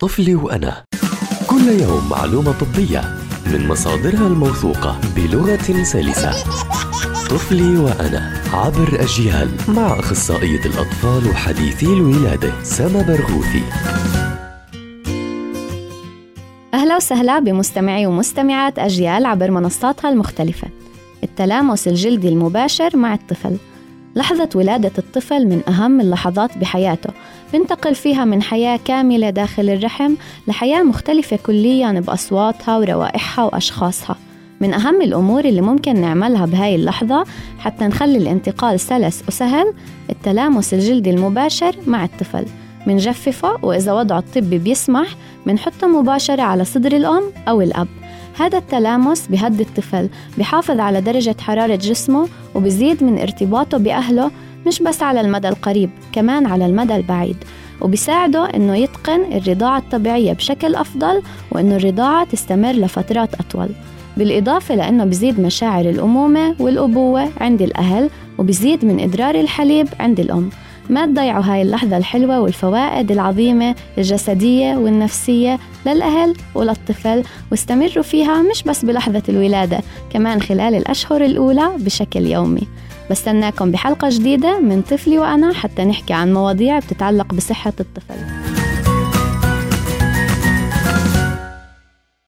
طفلي وأنا. كل يوم معلومة طبية من مصادرها الموثوقة بلغة سلسة. طفلي وأنا عبر أجيال مع أخصائية الأطفال وحديثي الولادة سما برغوثي. أهلا وسهلا بمستمعي ومستمعات أجيال عبر منصاتها المختلفة. التلامس الجلدي المباشر مع الطفل. لحظة ولادة الطفل من أهم اللحظات بحياته. بنتقل فيها من حياة كاملة داخل الرحم لحياة مختلفة كليا بأصواتها وروائحها وأشخاصها. من أهم الأمور اللي ممكن نعملها بهاي اللحظة حتى نخلي الانتقال سلس وسهل التلامس الجلدي المباشر مع الطفل. منجففه وإذا وضعه الطبي بيسمح منحطه مباشرة على صدر الأم أو الأب. هذا التلامس بهدي الطفل بحافظ على درجة حرارة جسمه وبزيد من ارتباطه بأهله مش بس على المدى القريب كمان على المدى البعيد. وبيساعده إنه يتقن الرضاعة الطبيعية بشكل أفضل وإنه الرضاعة تستمر لفترات أطول. بالإضافة لأنه بزيد مشاعر الأمومة والأبوة عند الأهل وبزيد من إدرار الحليب عند الأم. ما تضيعوا هاي اللحظة الحلوة والفوائد العظيمة الجسدية والنفسية للأهل وللطفل واستمروا فيها مش بس بلحظة الولادة كمان خلال الأشهر الأولى بشكل يومي. بستناكم بحلقة جديدة من طفلي وأنا حتى نحكي عن مواضيع بتتعلق بصحة الطفل.